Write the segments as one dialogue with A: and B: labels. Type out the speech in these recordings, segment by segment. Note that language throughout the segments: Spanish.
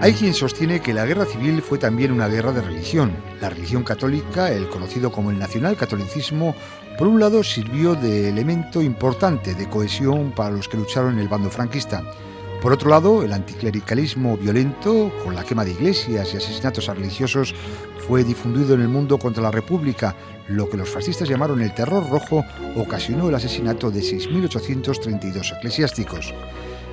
A: Hay quien sostiene que la guerra civil fue también una guerra de religión. La religión católica, el conocido como el nacionalcatolicismo, por un lado sirvió de elemento importante de cohesión para los que lucharon en el bando franquista. Por otro lado, el anticlericalismo violento, con la quema de iglesias y asesinatos religiosos, fue difundido en el mundo contra la República. Lo que los fascistas llamaron el terror rojo ocasionó el asesinato de 6.832 eclesiásticos.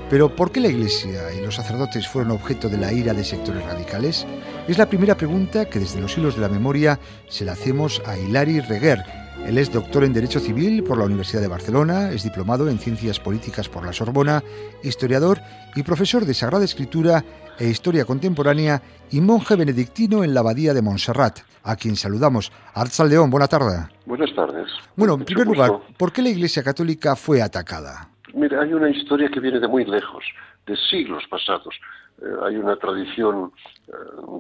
A: Pero ¿por qué la Iglesia y los sacerdotes fueron objeto de la ira de sectores radicales? Es la primera pregunta que desde los hilos de la memoria se la hacemos a Hilari Reguer. Él es doctor en Derecho Civil por la Universidad de Barcelona, es diplomado en Ciencias Políticas por la Sorbona, historiador y profesor de Sagrada Escritura e Historia Contemporánea y monje benedictino en la Abadía de Montserrat, a quien saludamos. Arzal León, buena tarde.
B: Buenas tardes.
A: Bueno, en primer lugar, ¿por qué la Iglesia Católica fue atacada?
B: Mira, hay una historia que viene de muy lejos, de siglos pasados. Eh, hay una tradición eh,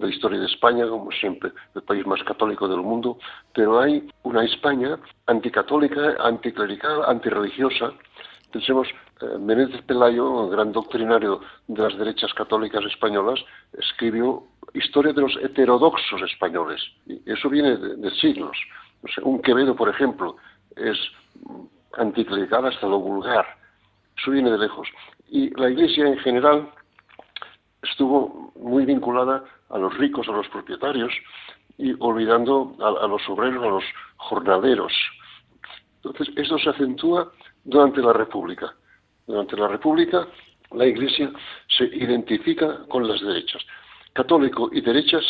B: de historia de España, como siempre, el país más católico del mundo, pero hay una España anticatólica, anticlerical, antirreligiosa. Pensemos, eh, Menéndez Pelayo, gran doctrinario de las derechas católicas españolas, escribió Historia de los heterodoxos españoles. Eso viene de, siglos. un Quevedo, por ejemplo, es anticlerical hasta lo vulgar eso viene de lejos. Y la Iglesia en general estuvo muy vinculada a los ricos, a los propietarios, y olvidando a, los obreros, a los jornaleros. Entonces, esto se acentúa durante la República. Durante la República, la Iglesia se identifica con las derechas. Católico y derechas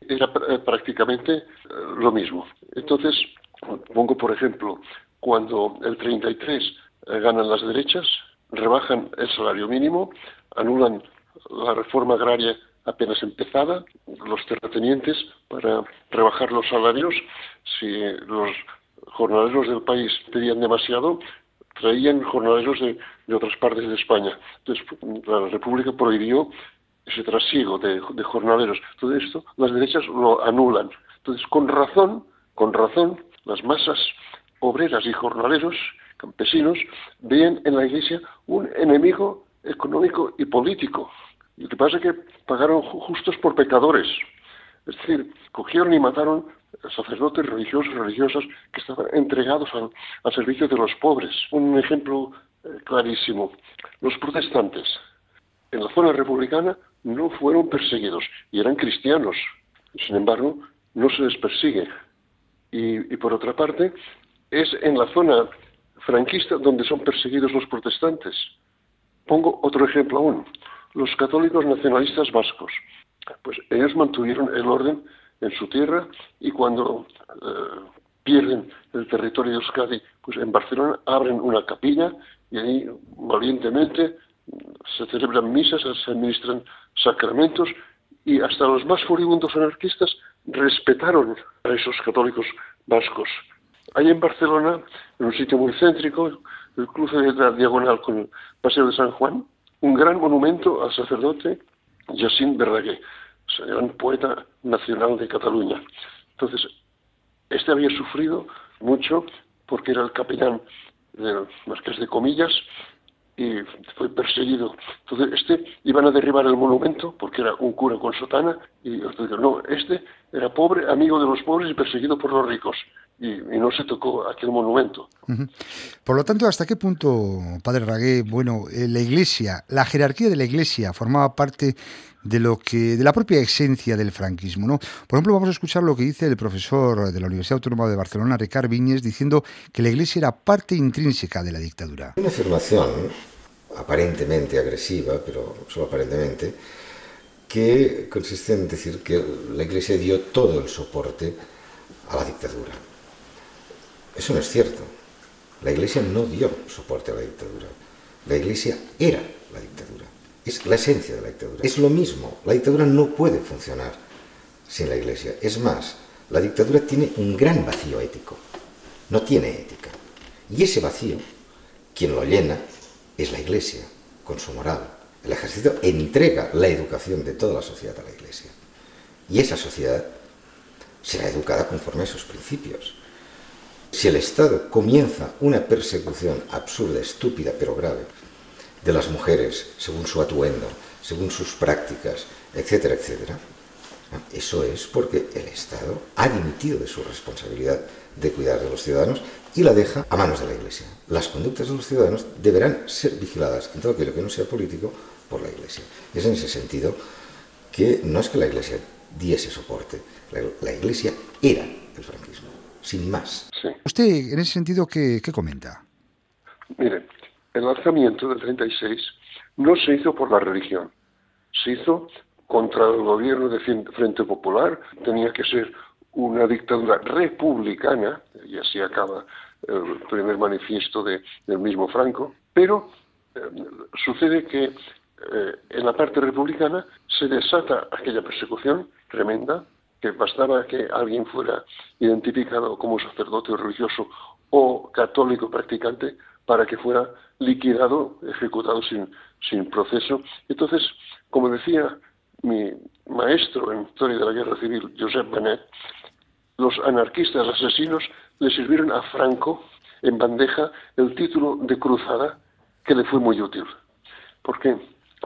B: era eh, prácticamente eh, lo mismo. Entonces, pongo por ejemplo, cuando el 33 eh, ganan las derechas, rebajan el salario mínimo, anulan la reforma agraria apenas empezada, los terratenientes para rebajar los salarios, si los jornaleros del país pedían demasiado, traían jornaleros de, otras partes de España. Entonces, la República prohibió ese trasiego de, de, jornaleros. Todo esto, las derechas lo anulan. Entonces, con razón, con razón, las masas obreras y jornaleros campesinos veían en la Iglesia un enemigo económico y político. Y lo que pasa es que pagaron justos por pecadores. Es decir, cogieron y mataron sacerdotes religiosos y religiosas que estaban entregados al, servicio de los pobres. Un ejemplo eh, clarísimo. Los protestantes en la zona republicana no fueron perseguidos y eran cristianos. Sin embargo, no se les persigue. y por otra parte, es en la zona franquista donde son perseguidos los protestantes. Pongo otro ejemplo aún. Los católicos nacionalistas vascos. Pues ellos mantuvieron el orden en su tierra y cuando eh, pierden el territorio de Euskadi, pues en Barcelona abren una capilla y ahí valientemente se celebran misas, se administran sacramentos y hasta los más furibundos anarquistas respetaron a esos católicos vascos. Hay en Barcelona, en un sitio muy céntrico, el cruce de la diagonal con el Paseo de San Juan, un gran monumento al sacerdote Jacint Verdaguer, gran poeta nacional de Cataluña. Entonces, este había sufrido mucho porque era el capellán del Marqués de Comillas y fue perseguido. Entonces, este iban a derribar el monumento porque era un cura con sotana y no, este era pobre, amigo de los pobres y perseguido por los ricos y, no se tocó aquel monumento.
A: Por lo tanto, ¿hasta qué punto, padre Ragué, bueno, eh, la Iglesia, la jerarquía de la Iglesia formaba parte de lo que de la propia esencia del franquismo, ¿no? Por ejemplo, vamos a escuchar lo que dice el profesor de la Universidad Autónoma de Barcelona, Ricard Viñes, diciendo que la Iglesia era parte intrínseca de la dictadura.
C: Una afirmación aparentemente agresiva, pero solo aparentemente, que consiste en decir que la Iglesia dio todo el soporte a la dictadura. Eso no es cierto. La Iglesia no dio soporte a la dictadura. La Iglesia era la dictadura. Es la esencia de la dictadura. Es lo mismo. La dictadura no puede funcionar sin la Iglesia. Es más, la dictadura tiene un gran vacío ético. No tiene ética. Y ese vacío, quien lo llena, es la Iglesia, con su moral. El ejército entrega la educación de toda la sociedad a la Iglesia. Y esa sociedad será educada conforme a sus principios. Si el Estado comienza una persecución absurda, estúpida, pero grave, de las mujeres según su atuendo, según sus prácticas, etcétera, etcétera. Eso es porque el Estado ha dimitido de su responsabilidad de cuidar de los ciudadanos y la deja a manos de la Iglesia. Las conductas de los ciudadanos deberán ser vigiladas en todo aquello que no sea político por la Iglesia. Es en ese sentido que no es que la Iglesia diese soporte, la, Iglesia era el franquismo, sin más.
A: ¿Usted en ese sentido qué, qué comenta?
B: Mire, el alzamiento del 36 no se hizo por la religión, se hizo contra el gobierno de Frente Popular, tenía que ser una dictadura republicana, y así acaba el primer manifiesto de, del mismo Franco, pero eh, sucede que eh, en la parte republicana se desata aquella persecución tremenda, que bastaba que alguien fuera identificado como sacerdote religioso o católico practicante para que fuera liquidado, ejecutado sin, sin proceso. Entonces, como decía mi maestro en historia de la guerra civil, Josep Benet, los anarquistas asesinos le sirvieron a Franco en bandeja el título de cruzada que le fue muy útil. Porque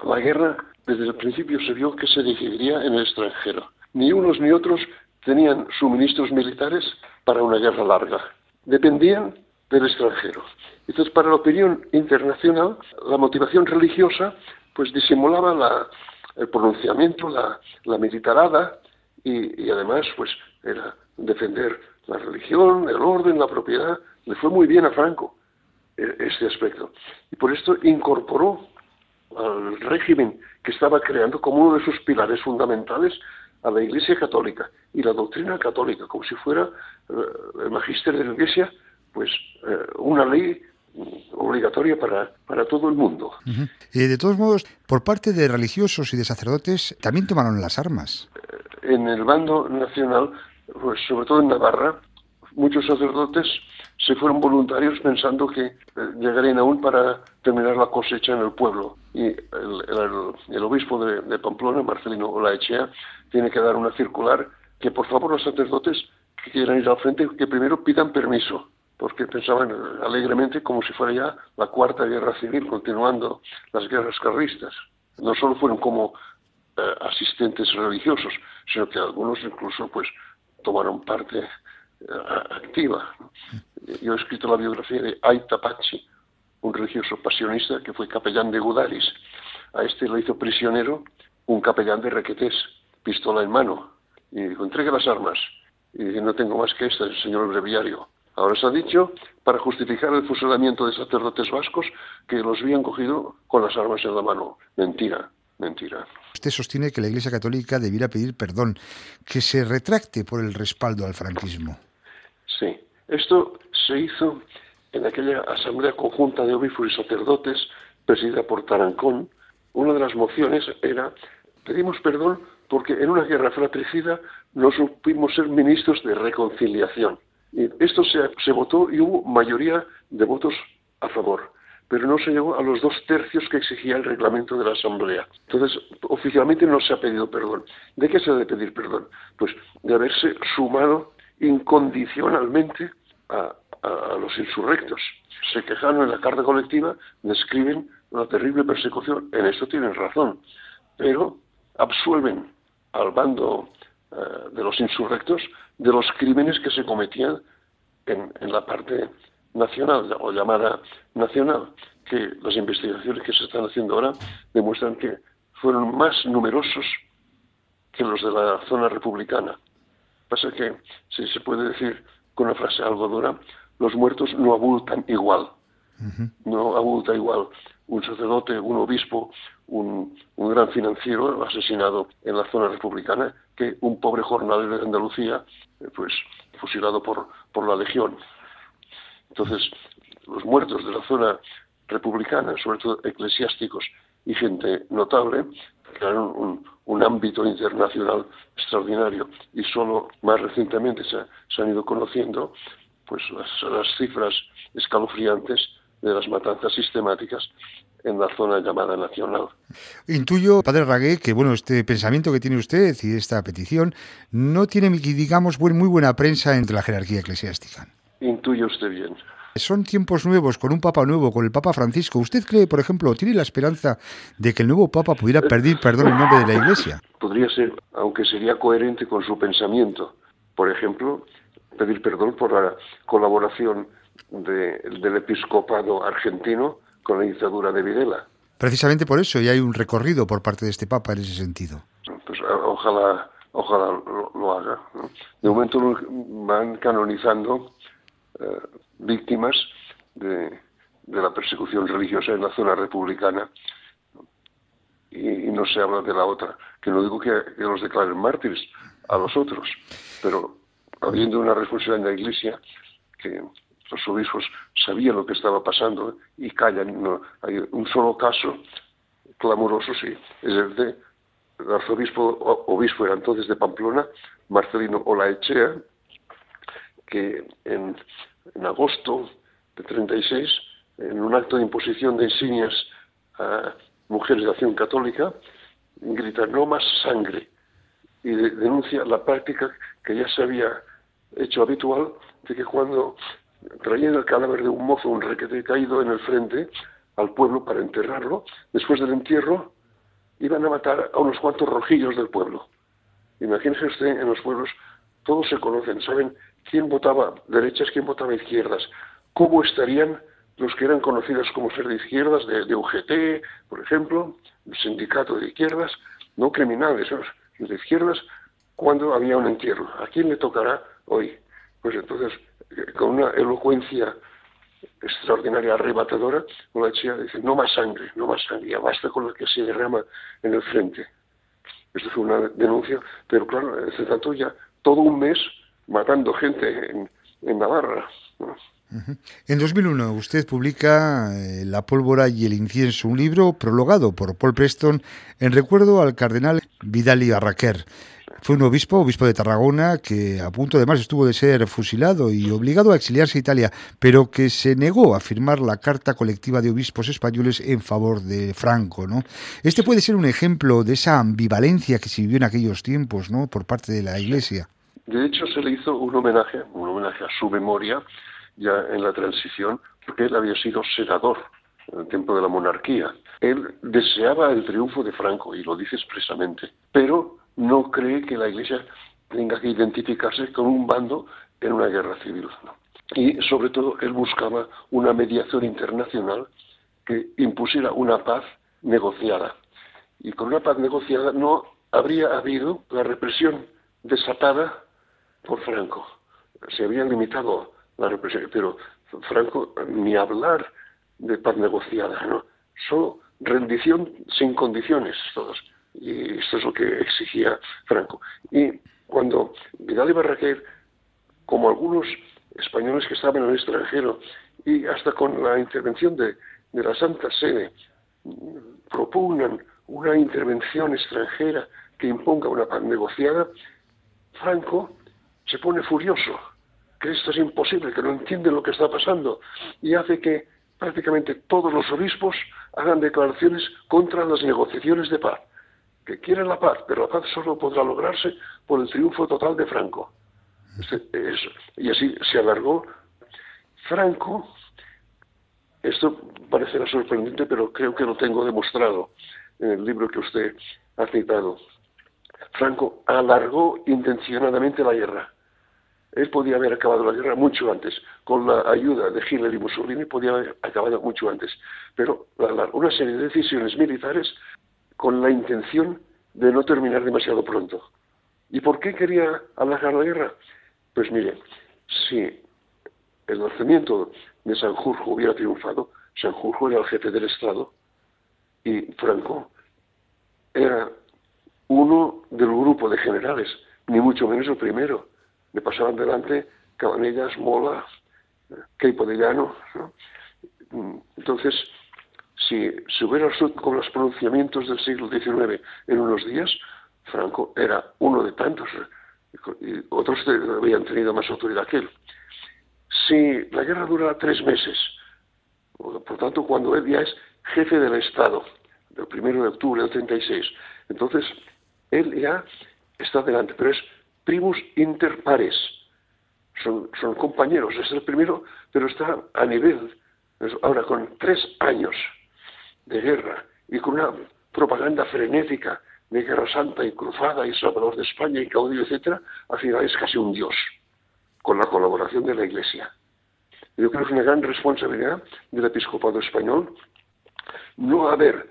B: la guerra desde el principio se vio que se decidiría en el extranjero. Ni unos ni otros tenían suministros militares para una guerra larga. Dependían del extranjero. Entonces, para la opinión internacional, la motivación religiosa pues disimulaba el pronunciamiento, la, militarada y, y, además pues era defender la religión, el orden, la propiedad. Le fue muy bien a Franco eh, este aspecto. Y por esto incorporó al régimen que estaba creando como uno de sus pilares fundamentales a la Iglesia Católica y la doctrina católica, como si fuera eh, el magisterio de la Iglesia, pues eh, una ley obligatoria para, para todo el mundo.
A: de todos modos, por parte de religiosos y de sacerdotes, también tomaron las armas.
B: En el bando nacional pues sobre todo en Navarra, muchos sacerdotes se fueron voluntarios pensando que eh, llegarían aún para terminar la cosecha en el pueblo. Y el, obispo de, Pamplona, Marcelino Olaechea, tiene que dar una circular que por favor los sacerdotes que quieran ir al frente, que primero pidan permiso, porque pensaban alegremente como si fuera ya la cuarta guerra civil, continuando las guerras carlistas. No solo fueron como eh, asistentes religiosos, sino que algunos incluso pues tomaron parte eh, activa. Yo he escrito la biografía de Aita Pachi, un religioso pasionista que fue capellán de Gudaris. A este lo hizo prisionero un capellán de Requetés, pistola en mano. Y dijo, entregue las armas. Y no tengo más que esta, el señor breviario. Ahora se ha dicho, para justificar el fusilamiento de sacerdotes vascos, que los habían cogido con las armas en la mano. Mentira. Mentira.
A: Usted sostiene que la Iglesia Católica debiera pedir perdón, que se retracte por el respaldo al franquismo.
B: Sí, esto se hizo en aquella asamblea conjunta de obispos y sacerdotes presidida por Tarancón. Una de las mociones era pedimos perdón porque en una guerra fratricida no supimos ser ministros de reconciliación. Y esto se votó y hubo mayoría de votos a favor pero no se llegó a los dos tercios que exigía el reglamento de la Asamblea. Entonces, oficialmente no se ha pedido perdón. ¿De qué se ha de pedir perdón? Pues de haberse sumado incondicionalmente a, los insurrectos. Se quejaron en la carta colectiva, describen la terrible persecución, en esto tienen razón, pero absuelven al bando eh, de los insurrectos de los crímenes que se cometían en la parte nacional o llamada nacional, que las investigaciones que se están haciendo ahora demuestran que fueron más numerosos que los de la zona republicana. Pasa que, si se puede decir con una frase algo dura, los muertos no abultan igual. No abulta igual un sacerdote, un obispo, un, un, gran financiero asesinado en la zona republicana que un pobre jornalero de Andalucía, eh, pues fusilado por, por la legión. Entonces, los muertos de la zona republicana, sobre todo eclesiásticos y gente notable, crearon un, ámbito internacional extraordinario y solo más recientemente se, han ido conociendo pues las, cifras escalofriantes de las matanzas sistemáticas en la zona llamada nacional.
A: Intuyo, padre Ragué, que bueno, este pensamiento que tiene usted y esta petición no tiene, digamos, muy buena prensa entre la jerarquía eclesiástica.
B: Intuye usted bien.
A: Son tiempos nuevos, con un Papa nuevo, con el Papa Francisco. ¿Usted cree, por ejemplo, tiene la esperanza de que el nuevo Papa pudiera pedir perdón en nombre de la Iglesia?
B: Podría ser, aunque sería coherente con su pensamiento. Por ejemplo, pedir perdón por la colaboración del episcopado argentino con la dictadura de Videla.
A: Precisamente por eso, y hay un recorrido por parte de este Papa en ese sentido.
B: Pues ojalá, ojalá lo, haga. De momento van canonizando eh, víctimas de, la persecución religiosa en la zona republicana y, no se habla de la otra. Que no digo que, los declaren mártires a los otros, pero habiendo una responsabilidad en la Iglesia que los obispos sabían lo que estaba pasando y callan. Hay un solo caso clamoroso, sí, es el de el arzobispo, obispo era entonces de Pamplona, Marcelino Olaechea, que en, agosto de 36, en un acto de imposición de insignias a mujeres de acción católica, grita no más sangre y denuncia la práctica que ya se había hecho habitual de que cuando traían el cadáver de un mozo, un requete caído en el frente, al pueblo para enterrarlo. Después del entierro, iban a matar a unos cuantos rojillos del pueblo. Imagínese usted, en los pueblos todos se conocen, saben quién votaba derechas, quién votaba izquierdas, cómo estarían los que eran conocidos como ser de izquierdas, de, UGT, por ejemplo, el sindicato de izquierdas, no criminales, de izquierdas, cuando había un entierro. ¿A quién le tocará hoy? Pues entonces con una elocuencia extraordinaria, arrebatadora, una chica dice, no más sangre, no más sangre, ya basta con lo que se derrama en el frente. Esto fue una denuncia, pero claro, se trató ya todo un mes matando gente en, Navarra.
A: En 2001 usted publica eh, La pólvora y el incienso, un libro prologado por Paul Preston en recuerdo al cardenal Vidal y Barraquer. Fue un obispo, obispo de Tarragona, que a punto además estuvo de ser fusilado y obligado a exiliarse a Italia, pero que se negó a firmar la Carta Colectiva de Obispos Españoles en favor de Franco. ¿no? Este puede ser un ejemplo de esa ambivalencia que se vivió en aquellos tiempos ¿no? por parte de la Iglesia.
B: De hecho, se le hizo un homenaje, un homenaje a su memoria ya en la transición, porque él había sido senador en el tiempo de la monarquía. Él deseaba el triunfo de Franco, y lo dice expresamente, pero no cree que la Iglesia tenga que identificarse con un bando en una guerra civil. Y sobre todo él buscaba una mediación internacional que impusiera una paz negociada. Y con una paz negociada no habría habido la represión desatada por Franco. Se había limitado la represión, pero Franco ni hablar de paz negociada, ¿no? Solo rendición sin condiciones, todos. Y esto es lo que exigía Franco. Y cuando Vidal y Barraquer, como algunos españoles que estaban en el extranjero, y hasta con la intervención de, la Santa Sede, propugnan una intervención extranjera que imponga una paz negociada, Franco se pone furioso, que esto es imposible, que no entiende lo que está pasando, y hace que prácticamente todos los obispos hagan declaraciones contra las negociaciones de paz que quieren la paz, pero la paz solo podrá lograrse por el triunfo total de Franco. y así se alargó. Franco, esto parecerá sorprendente, pero creo que lo tengo demostrado en el libro que usted ha citado. Franco alargó intencionadamente la guerra. Él podía haber acabado la guerra mucho antes. Con la ayuda de Hitler y Mussolini podía haber acabado mucho antes. Pero una serie de decisiones militares con la intención de no terminar demasiado pronto. ¿Y por qué quería alargar la guerra? Pues mire, si el nacimiento de Sanjurjo hubiera triunfado, Sanjurjo era el jefe del Estado y Franco era uno del grupo de generales, ni mucho menos el primero. Le pasaban delante Cabanellas, Mola, Queipo de Llano. Entonces, si se hubiera con los pronunciamientos del siglo XIX en unos días, Franco era uno de tantos, otros habían tenido más autoridad que él. Si la guerra dura tres meses, por tanto, cuando él ya es jefe del Estado, del 1 de octubre del 36, entonces él ya está delante, pero es primus inter pares. son, son compañeros, es el primero, pero está a nivel, ahora con tres años de guerra y con una propaganda frenética de Guerra Santa y Cruzada y Salvador de España y Caudillo, etcétera, al final es casi un dios, con la colaboración de la Iglesia. Yo creo que es una gran responsabilidad del episcopado español no haber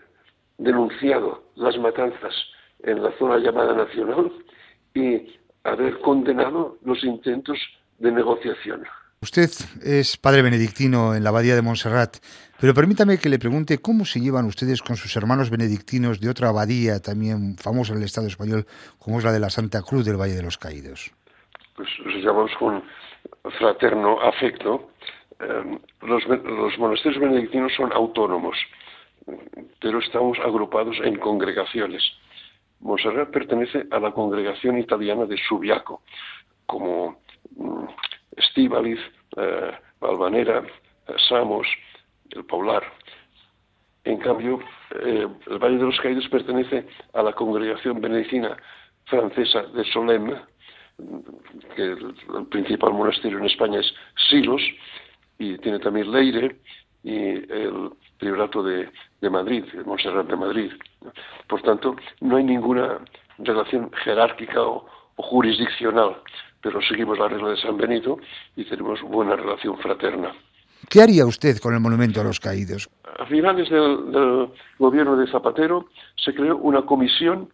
B: denunciado las matanzas en la zona llamada nacional y haber condenado los intentos de negociación.
A: Usted es padre benedictino en la abadía de Montserrat, pero permítame que le pregunte cómo se llevan ustedes con sus hermanos benedictinos de otra abadía también famosa en el Estado español, como es la de la Santa Cruz del Valle de los Caídos.
B: Pues nos llevamos con fraterno afecto. Eh, los, los monasterios benedictinos son autónomos, pero estamos agrupados en congregaciones. Montserrat pertenece a la congregación italiana de Subiaco, como mm, Estíbaliz, eh, eh, Samos, el Paular. En cambio, eh, el Valle de los Caídos pertenece a la congregación benedictina francesa de Solem, que el, principal monasterio en España es Silos, y tiene también Leire y el priorato de, Madrid, el Montserrat de Madrid. Por tanto, no hay ninguna relación jerárquica o jurisdiccional pero seguimos la regla de San Benito y tenemos buena relación fraterna.
A: ¿Qué haría usted con el monumento a los caídos?
B: A finales del, gobierno de Zapatero se creó una comisión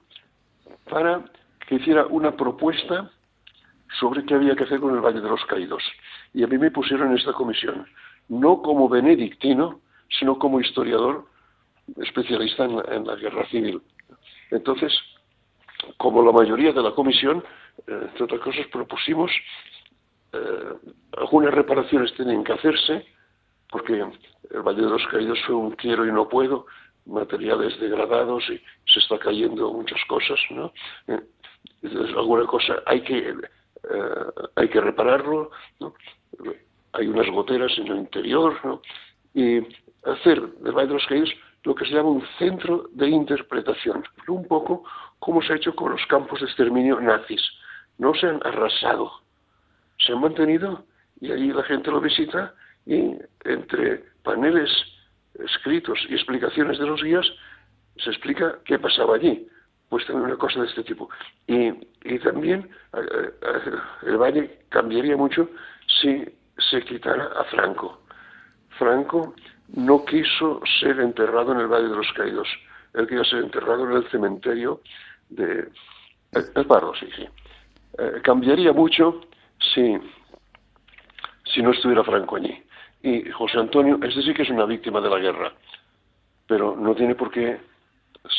B: para que hiciera una propuesta sobre qué había que hacer con el Valle de los Caídos. Y a mí me pusieron en esta comisión, no como benedictino, sino como historiador especialista en la guerra civil. Entonces, como la mayoría de la comisión, eh, entre otras cosas, propusimos eh, algunas reparaciones tienen que hacerse, porque el Valle de los Caídos fue un quiero y no puedo, materiales degradados y se está cayendo muchas cosas, ¿no? Eh, entonces, alguna cosa hay que hay que repararlo, ¿no? Hay unas goteras en el interior, ¿no? Y hacer del Valle de los Caídos lo que se llama un centro de interpretación, un poco como se ha hecho con los campos de exterminio nazis no se han arrasado, se han mantenido y ahí la gente lo visita y entre paneles escritos y explicaciones de los guías se explica qué pasaba allí. Pues también una cosa de este tipo. Y, también eh, eh, el valle cambiaría mucho si se quitara a Franco. Franco no quiso ser enterrado en el Valle de los Caídos. Él quería ser enterrado en el cementerio de... El Barro, sí, sí. Eh, cambiaría mucho si, si no estuviera Franco allí. Y José Antonio, es decir, que es una víctima de la guerra, pero no tiene por qué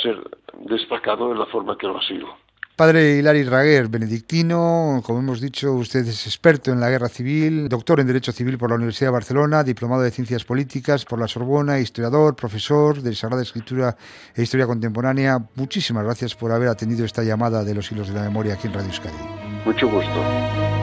B: ser destacado de la forma que lo ha sido.
A: Padre Hilari Raguer, benedictino, como hemos dicho, usted es experto en la guerra civil, doctor en Derecho Civil por la Universidad de Barcelona, diplomado de Ciencias Políticas por la Sorbona, historiador, profesor de Sagrada Escritura e Historia Contemporánea. Muchísimas gracias por haber atendido esta llamada de los hilos de la memoria aquí en Radio Euskadi.
B: Mucho gusto.